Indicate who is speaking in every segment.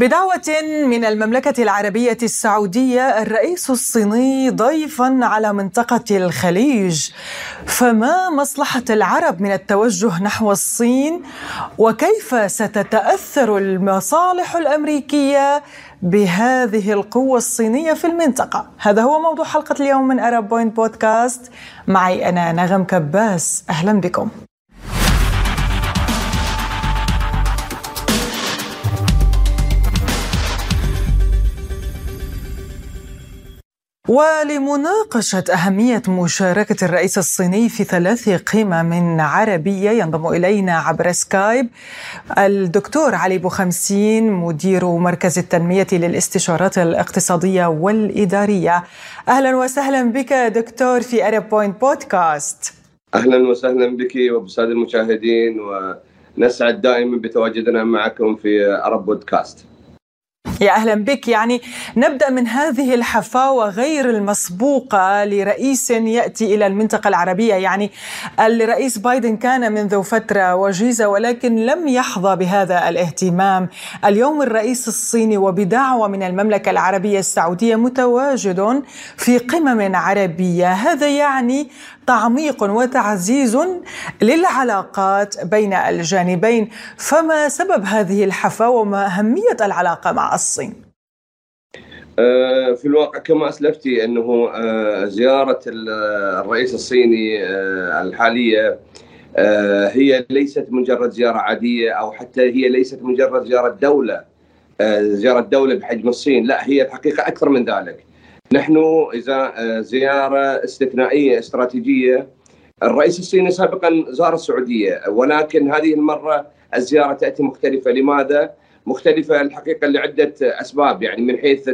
Speaker 1: بدعوة من المملكة العربية السعودية الرئيس الصيني ضيفا على منطقة الخليج. فما مصلحة العرب من التوجه نحو الصين؟ وكيف ستتأثر المصالح الأمريكية بهذه القوة الصينية في المنطقة؟ هذا هو موضوع حلقة اليوم من أرب بوينت بودكاست معي أنا نغم كباس. أهلا بكم. ولمناقشة أهمية مشاركة الرئيس الصيني في ثلاث قمم عربية ينضم إلينا عبر سكايب. الدكتور علي بوخمسين مدير مركز التنمية للاستشارات الاقتصادية والإدارية. أهلا وسهلا بك دكتور في Arab Point Podcast
Speaker 2: أهلا وسهلا بك وبسادة المشاهدين ونسعد دائما بتواجدنا معكم في Arab Podcast
Speaker 1: يا أهلا بك. يعني نبدأ من هذه الحفاوة غير المسبوقة لرئيس يأتي إلى المنطقة العربية. يعني الرئيس بايدن كان منذ فترة وجيزة ولكن لم يحظى بهذا الاهتمام. اليوم الرئيس الصيني وبدعوة من المملكة العربية السعودية متواجد في قمم عربية. هذا يعني تعميق وتعزيز للعلاقات بين الجانبين. فما سبب هذه الحفاوة وما أهمية العلاقة مع الصين.
Speaker 2: آه، في الواقع كما اسلفتي أنه آه، زيارة الرئيس الصيني آه، الحالية هي ليست مجرد زيارة عادية أو حتى هي ليست مجرد زيارة دولة زيارة دولة بحجم الصين لا هي الحقيقة أكثر من ذلك. نحن إذا زيارة استثنائية استراتيجية الرئيس الصيني سابقا زار السعودية ولكن هذه المرة الزيارة تأتي مختلفة. لماذا؟ مختلفة الحقيقة لعدة أسباب يعني من حيث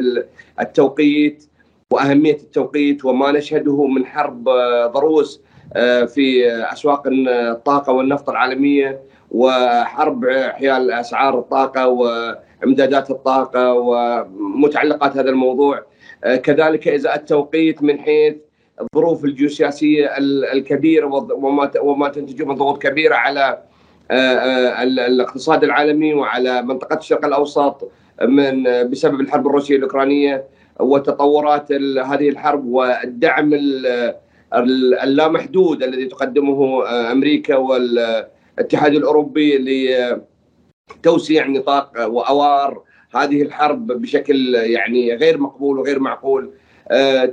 Speaker 2: التوقيت وأهمية التوقيت وما نشهده من حرب ضروس في أسواق الطاقة والنفط العالمية وحرب حيال أسعار الطاقة وإمدادات الطاقة ومتعلقات هذا الموضوع. كذلك اذا التوقيت من حيث الظروف الجيوسياسية الكبيرة وما تنتجه من ضغوط كبيرة على آه، آه، الاقتصاد العالمي وعلى منطقة الشرق الأوسط من بسبب الحرب الروسية الأوكرانية وتطورات هذه الحرب والدعم اللامحدود الذي تقدمه آه، أمريكا والاتحاد الأوروبي لتوسيع نطاق وأوار هذه الحرب بشكل يعني غير مقبول وغير معقول.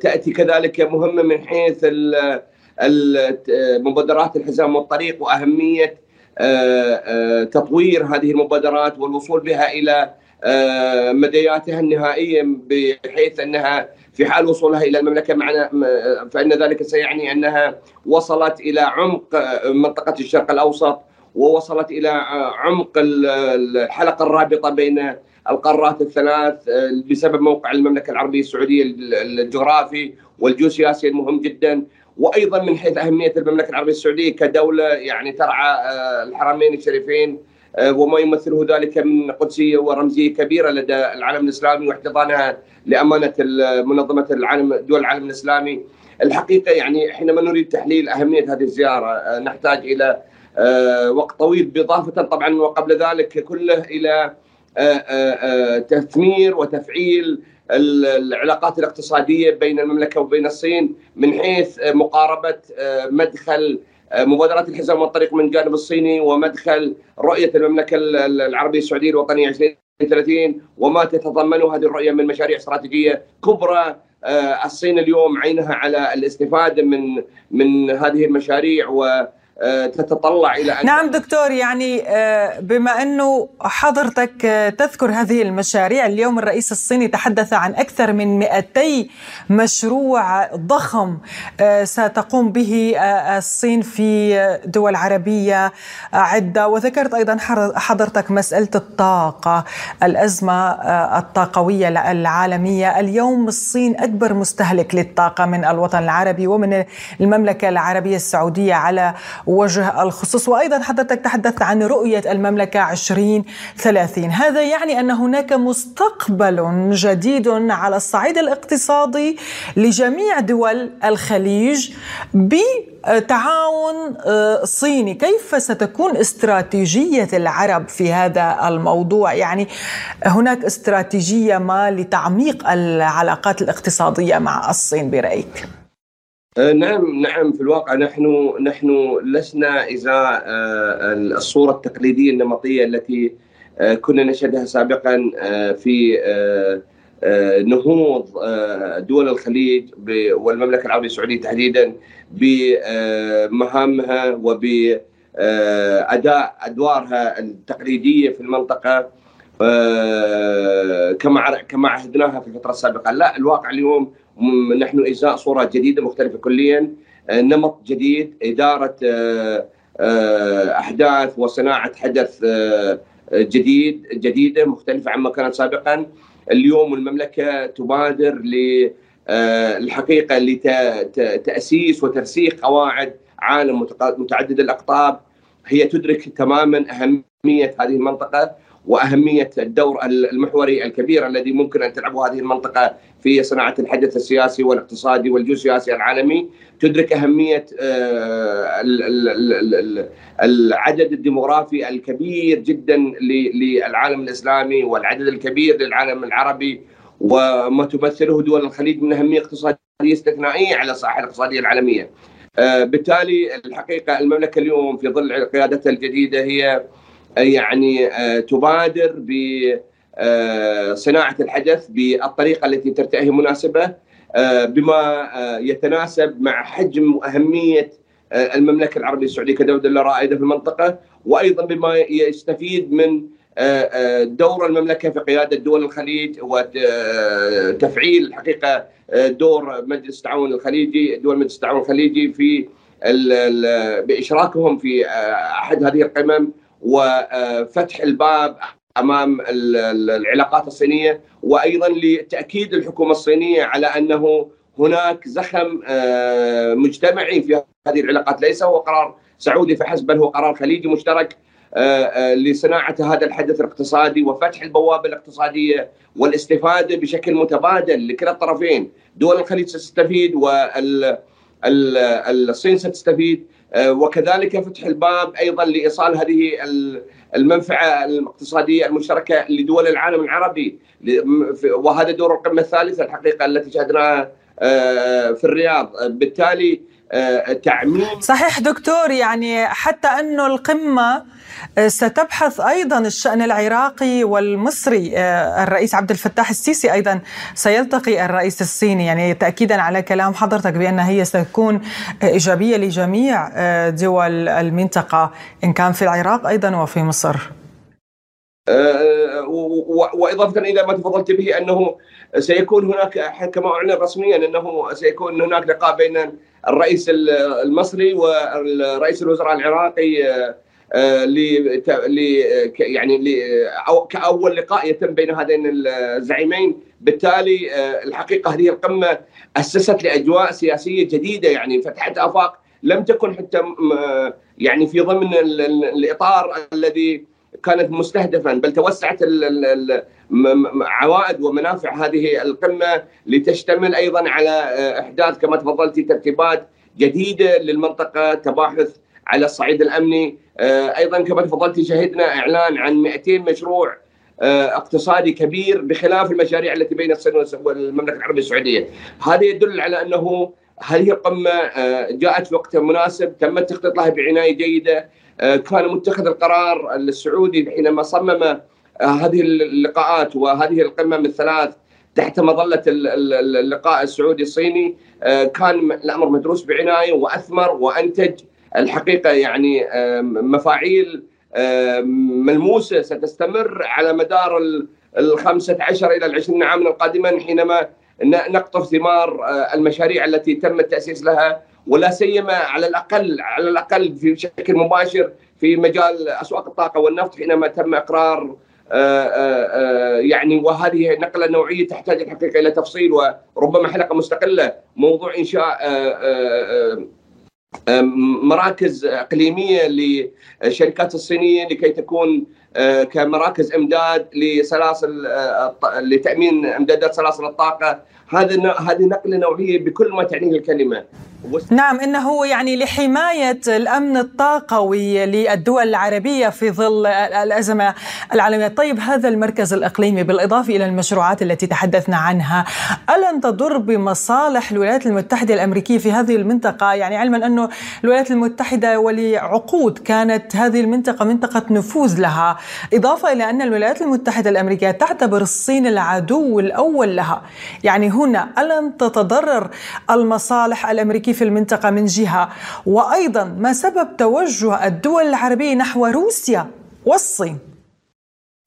Speaker 2: تأتي كذلك مهمة من حيث مبادرات الحزام والطريق وأهمية آه، آه، تطوير هذه المبادرات والوصول بها إلى آه، مدياتها النهائية بحيث أنها في حال وصولها إلى المملكة معنا فإن ذلك سيعني أنها وصلت إلى عمق منطقة الشرق الأوسط ووصلت إلى عمق الحلقة الرابطة بين القارات الثلاث بسبب موقع المملكة العربية السعودية الجغرافي والجيوسياسي المهم جدا. وأيضا من حيث أهمية المملكة العربية السعودية كدولة يعني ترعى آه، الحرمين الشريفين آه، وما يمثله ذلك من قدسية ورمزية كبيرة لدى العالم الإسلامي واحتضانها لأمانة منظمة العالم دول العالم الإسلامي. الحقيقة يعني حينما نريد تحليل أهمية هذه الزيارة آه، نحتاج إلى وقت طويل بإضافة طبعا وقبل ذلك كله إلى تثمير وتفعيل العلاقات الاقتصادية بين المملكة وبين الصين من حيث مقاربة آه، مدخل آه، مبادرات الحزام والطريق من الجانب الصيني ومدخل رؤية المملكة العربية السعودية الوطنية 2030 وما تتضمنه هذه الرؤية من مشاريع استراتيجية كبرى آه، الصين اليوم عينها على الاستفادة من من هذه المشاريع و آه، تتطلع إلى
Speaker 1: أن نعم دكتور يعني آه، بما أنه حضرتك آه، تذكر هذه المشاريع اليوم الرئيس الصيني تحدث عن أكثر من 200 مشروع ضخم ستقوم به الصين في دول عربية عدة. وذكرت أيضا حضرتك مسألة الطاقة الأزمة الطاقوية العالمية. اليوم الصين أكبر مستهلك للطاقة من الوطن العربي ومن المملكة العربية السعودية على وجه الخصوص. وأيضا حضرتك تحدثت عن رؤية المملكة 2030 هذا يعني أن هناك مستقبل جديد على الصعيد الاقتصادي لجميع دول الخليج بتعاون آه، صيني. كيف ستكون استراتيجية العرب في هذا الموضوع؟ يعني هناك استراتيجية ما لتعميق العلاقات الاقتصادية مع الصين برأيك؟
Speaker 2: آه، نعم نعم في الواقع نحن نحن لسنا ازاء آه، الصورة التقليدية النمطية التي آه، كنا نشهدها سابقا في نهوض دول الخليج والمملكة العربية السعودية تحديدا بمهامها وباداء أدوارها التقليدية في المنطقة كما كما عهدناها في الفترة السابقة. لا الواقع اليوم نحن ازاء صورة جديدة مختلفة كليا آه، نمط جديد إدارة آه، آه، أحداث وصناعة حدث جديد جديدة مختلفة عما كانت سابقا. اليوم المملكة تبادر للحقيقه لتاسيس وترسيخ قواعد عالم متعدد الأقطاب. هي تدرك تماما أهمية هذه المنطقة وأهمية الدور المحوري الكبير الذي ممكن أن تلعبه هذه المنطقة في صناعة الحدث السياسي والاقتصادي والجيوسياسي العالمي تدرك أهمية آه، العدد الديموغرافي الكبير جدا للعالم الإسلامي والعدد الكبير للعالم العربي وما تمثله دول الخليج من أهمية اقتصادية استثنائية على الساحه الاقتصادية العالمية. آه، بالتالي الحقيقة المملكة اليوم في ظل قيادتها الجديدة هي يعني آه، تبادر بصناعه الحدث بالطريقة التي ترتئي مناسبة آه، بما آه، يتناسب مع حجم وأهمية المملكة العربية السعودية كدولة رائدة في المنطقة وأيضا بما يستفيد من دور المملكة في قيادة دول الخليج وتفعيل الحقيقة دور مجلس التعاون الخليجي دول مجلس التعاون الخليجي في بإشراكهم في أحد هذه القمم وفتح الباب أمام العلاقات الصينية وأيضا لتأكيد الحكومة الصينية على أنه هناك زخم آه، مجتمعي في هذه العلاقات. ليس هو قرار سعودي فحسب بل هو قرار خليجي مشترك آه، آه، لصناعة هذا الحدث الاقتصادي وفتح البوابة الاقتصادية والاستفادة بشكل متبادل لكلا الطرفين، دول الخليج ستستفيد والصين ستستفيد وكذلك فتح الباب أيضا لإيصال هذه المنفعة الاقتصادية المشتركة لدول العالم العربي. وهذا دور القمة الثالثة الحقيقة التي شهدناها آه، في الرياض. بالتالي تعميم
Speaker 1: صحيح دكتور يعني حتى أنه القمة ستبحث أيضا الشأن العراقي والمصري آه، الرئيس عبد الفتاح السيسي أيضا سيلتقي الرئيس الصيني يعني تاكيدا على كلام حضرتك بأن هي ستكون إيجابية لجميع آه، دول المنطقة إن كان في العراق أيضا وفي مصر.
Speaker 2: آه، وإضافة إلى ما تفضلت به أنه سيكون هناك كما أعلن رسميا أنه سيكون هناك لقاء بين الرئيس المصري والرئيس الوزراء العراقي آه، ل يعني كأول لقاء يتم بين هذين الزعيمين. بالتالي آه، الحقيقة هذه القمة أسست لأجواء سياسية جديدة يعني فتحت آفاق لم تكن حتى يعني في ضمن الإطار الذي كانت مستهدفا بل توسعت عوائد ومنافع. هذه القمة لتشتمل أيضا على آه، إحداث كما تفضلتي ترتيبات جديدة للمنطقة تباحث على الصعيد الأمني. آه، أيضا كما تفضلتي شهدنا إعلان عن 200 مشروع آه، اقتصادي كبير بخلاف المشاريع التي بين الصين والمملكة العربية السعودية. هذا يدل على أنه هذه القمه جاءت في وقت مناسب تم التخطيط لها بعناية جيدة. كان متخذ القرار السعودي حينما صمم هذه اللقاءات وهذه القمم الثلاث تحت مظلة اللقاء السعودي الصيني كان الأمر مدروس بعناية وأثمر وأنتج الحقيقة يعني مفاعيل ملموسة ستستمر على مدار ال 15 إلى ال 20 عاما القادمه حينما نقطف ثمار آه، المشاريع التي تم التأسيس لها ولا سيما على الأقل على الأقل في شكل مباشر في مجال أسواق الطاقة والنفط حينما تم آه، آه، يعني وهذه نقلة نوعية تحتاج الحقيقة إلى تفصيل وربما حلقة مستقلة موضوع انشاء مراكز إقليمية للشركات الصينية لكي تكون كمراكز إمداد لسلاسل لتأمين إمدادات سلاسل الطاقة. هذا هذه نقلة نوعية بكل ما تعنيه الكلمة.
Speaker 1: نعم إنه يعني لحماية الأمن الطاقوي للدول العربية في ظل الأزمة العالمية، طيب هذا المركز الإقليمي بالإضافة إلى المشروعات التي تحدثنا عنها، ألن تضر بمصالح الولايات المتحدة الأمريكية في هذه المنطقة؟ يعني علما انه الولايات المتحدة ولعقود كانت هذه المنطقة منطقة نفوذ لها، إضافة إلى أن الولايات المتحدة الأمريكية تعتبر الصين العدو الأول لها، يعني هنا ألن تتضرر المصالح الأمريكية في المنطقة من جهة. وأيضا ما سبب توجه الدول العربية نحو روسيا والصين.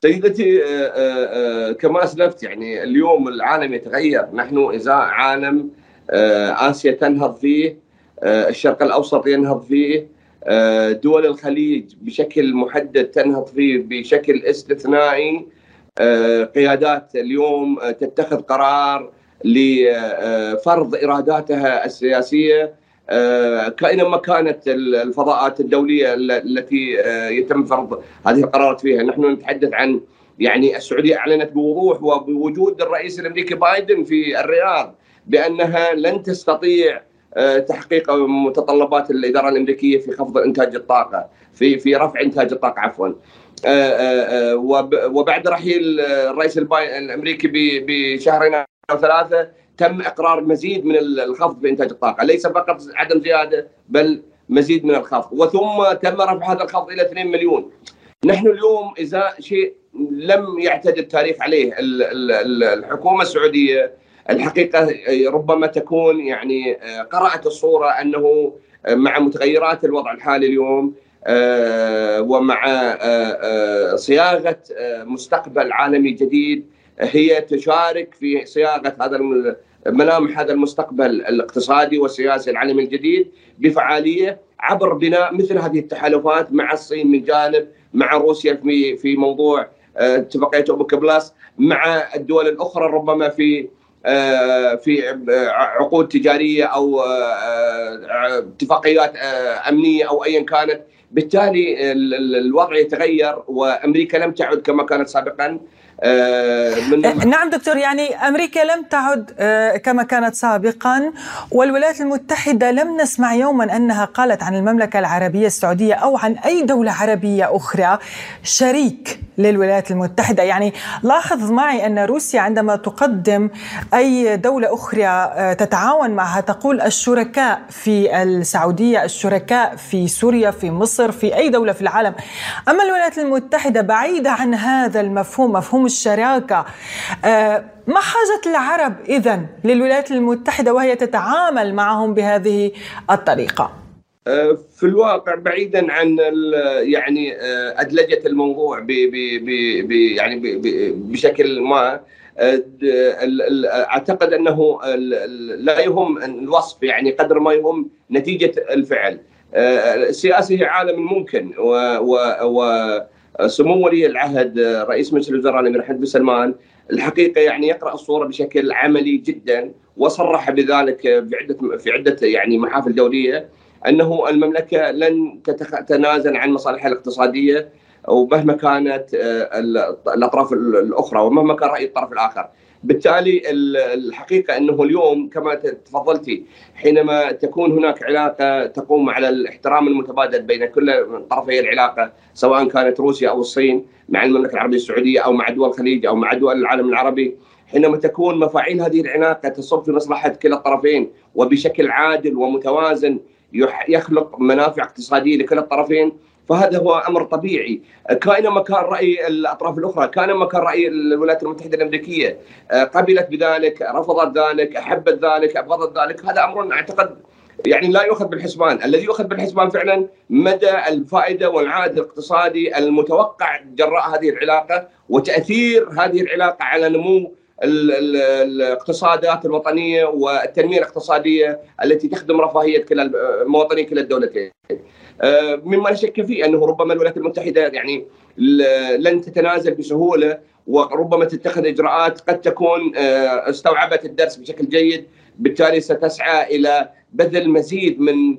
Speaker 2: سيدتي آه، آه، آه، كما أسلفت يعني اليوم العالم يتغير. نحن ازاء عالم آسيا تنهض فيه الشرق الأوسط ينهض فيه دول الخليج بشكل محدد تنهض فيه بشكل استثنائي قيادات اليوم تتخذ قرار لفرض إراداتها السياسية آه، كائنما كانت الفضاءات الدولية التي آه، يتم فرض هذه القرارات فيها، نحن نتحدث عن يعني السعودية أعلنت بوضوح وبوجود الرئيس الأمريكي بايدن في الرياض بأنها لن تستطيع آه، تحقيق متطلبات الإدارة الأمريكية في خفض إنتاج الطاقة في في رفع إنتاج الطاقة عفوا. وبعد رحيل الرئيس الأمريكي بشهرين أو ثلاثة تم إقرار مزيد من الخفض في انتاج الطاقة، ليس فقط عدم زيادة بل مزيد من الخفض، وثم تم رفع هذا الخفض إلى 2 مليون. نحن اليوم إذا شيء لم يعتد التاريخ عليه الحكومة السعودية الحقيقة ربما تكون يعني قرأت الصورة أنه مع متغيرات الوضع الحالي اليوم ومع صياغة مستقبل عالمي جديد هي تشارك في صياغة هذا ملامح هذا المستقبل الاقتصادي والسياسي العالمي الجديد بفعالية عبر بناء مثل هذه التحالفات مع الصين من جانب مع روسيا في في موضوع آه، اتفاقية أوبك بلس مع الدول الأخرى ربما في آه، في آه، عقود تجارية أو اتفاقيات أمنية أو ايا كانت. بالتالي الوضع يتغير وأمريكا لم تعد كما كانت سابقا.
Speaker 1: من آه، نعم دكتور يعني أمريكا لم تعد آه، كما كانت سابقا والولايات المتحدة لم نسمع يوما أنها قالت عن المملكة العربية السعودية أو عن أي دولة عربية أخرى شريك للولايات المتحدة. يعني لاحظ معي أن روسيا عندما تقدم أي دولة أخرى تتعاون معها تقول الشركاء في السعودية الشركاء في سوريا في مصر في أي دولة في العالم. أما الولايات المتحدة بعيدة عن هذا المفهوم مفهوم الشراكه آه، ما حاجة العرب اذا للولايات المتحدة وهي تتعامل معهم بهذه الطريقة؟
Speaker 2: آه، في الواقع بعيدا عن يعني آه، أدلجة الموضوع ب ب يعني بشكل ما. أعتقد أنه لا يهم الوصف يعني قدر ما يهم نتيجة الفعل. السياسة هي عالم الممكن و, و, و سمو ولي العهد رئيس مجلس الوزراء الأمير حمد بن سلمان الحقيقة يعني يقرأ الصورة بشكل عملي جدا وصرح بذلك في عدة في عدة يعني محافل دولية أنه المملكة لن تتنازل عن مصالحها الاقتصادية ومهما كانت آه، الأطراف الأخرى ومهما كان رأي الطرف الآخر. بالتالي الحقيقة أنه اليوم كما تفضلتي حينما تكون هناك علاقة تقوم على الاحترام المتبادل بين كل طرفي العلاقة سواء كانت روسيا أو الصين مع المملكة العربية السعودية أو مع دول الخليج أو مع دول العالم العربي حينما تكون مفاعيل هذه العلاقة تصب في مصلحة كلا الطرفين وبشكل عادل ومتوازن يخلق منافع اقتصادية لكلا الطرفين فهذا هو أمر طبيعي كائن ما كان رأي الأطراف الأخرى كان ما كان رأي الولايات المتحدة الأمريكية قبلت بذلك رفضت ذلك أحبت ذلك أبغضت ذلك هذا أمر أعتقد يعني لا يؤخذ بالحسبان، الذي يؤخذ بالحسبان فعلا مدى الفائدة والعائد الاقتصادي المتوقع جراء هذه العلاقة وتأثير هذه العلاقة على نمو الاقتصادات الوطنية والتنمية الاقتصادية التي تخدم رفاهية كلا مواطني كلا الدولتين. آه، مما لا شك فيه أنه ربما الولايات المتحدة يعني لن تتنازل بسهولة وربما تتخذ إجراءات قد تكون آه، استوعبت الدرس بشكل جيد بالتالي ستسعى إلى بذل مزيد من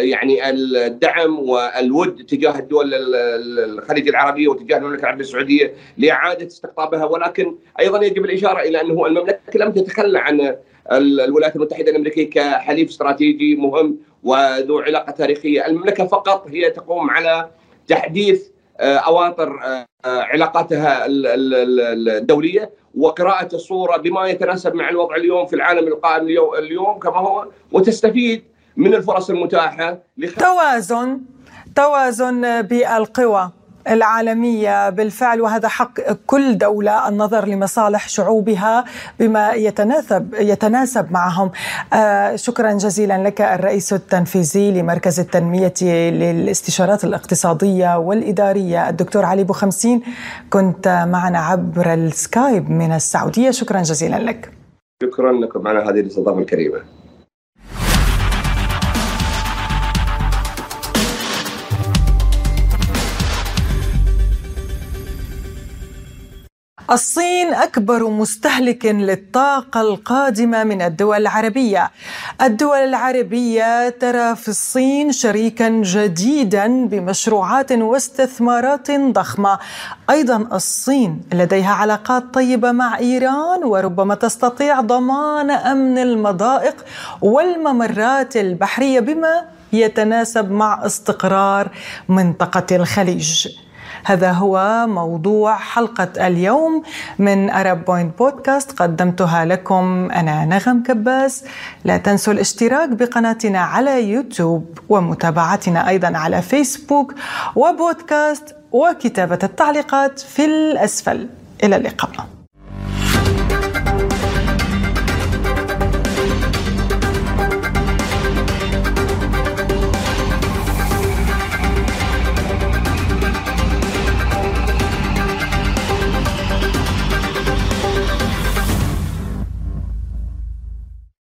Speaker 2: يعني الدعم والود تجاه الدول الخليج العربية وتجاه المملكة العربية السعودية لإعادة استقطابها ولكن أيضا يجب الإشارة إلى أنه المملكة لم تتخلى عن الولايات المتحدة الأمريكية كحليف استراتيجي مهم وذو علاقة تاريخية، المملكة فقط هي تقوم على تحديث آه، أواطر آه، علاقاتها الدولية وقراءة الصورة بما يتناسب مع الوضع اليوم في العالم القائم اليوم كما هو وتستفيد من الفرص المتاحة
Speaker 1: توازن توازن بالقوى. العالمية. بالفعل وهذا حق كل دولة النظر لمصالح شعوبها بما يتناسب يتناسب معهم. آه شكرا جزيلا لك الرئيس التنفيذي لمركز التنمية للاستشارات الاقتصادية والإدارية الدكتور علي بوخمسين. كنت معنا عبر السكايب من السعودية. شكرا جزيلا لك.
Speaker 2: شكرا لكم. على هذه الاستضافة الكريمة.
Speaker 1: الصين أكبر مستهلك للطاقة القادمة من الدول العربية. الدول العربية ترى في الصين شريكا جديدا بمشروعات واستثمارات ضخمة. أيضا الصين لديها علاقات طيبة مع إيران وربما تستطيع ضمان أمن المضائق والممرات البحرية بما يتناسب مع استقرار منطقة الخليج. هذا هو موضوع حلقة اليوم من Arab Point Podcast قدمتها لكم أنا نغم كباس. لا تنسوا الاشتراك بقناتنا على يوتيوب ومتابعتنا أيضا على فيسبوك وبودكاست وكتابة التعليقات في الأسفل. إلى اللقاء.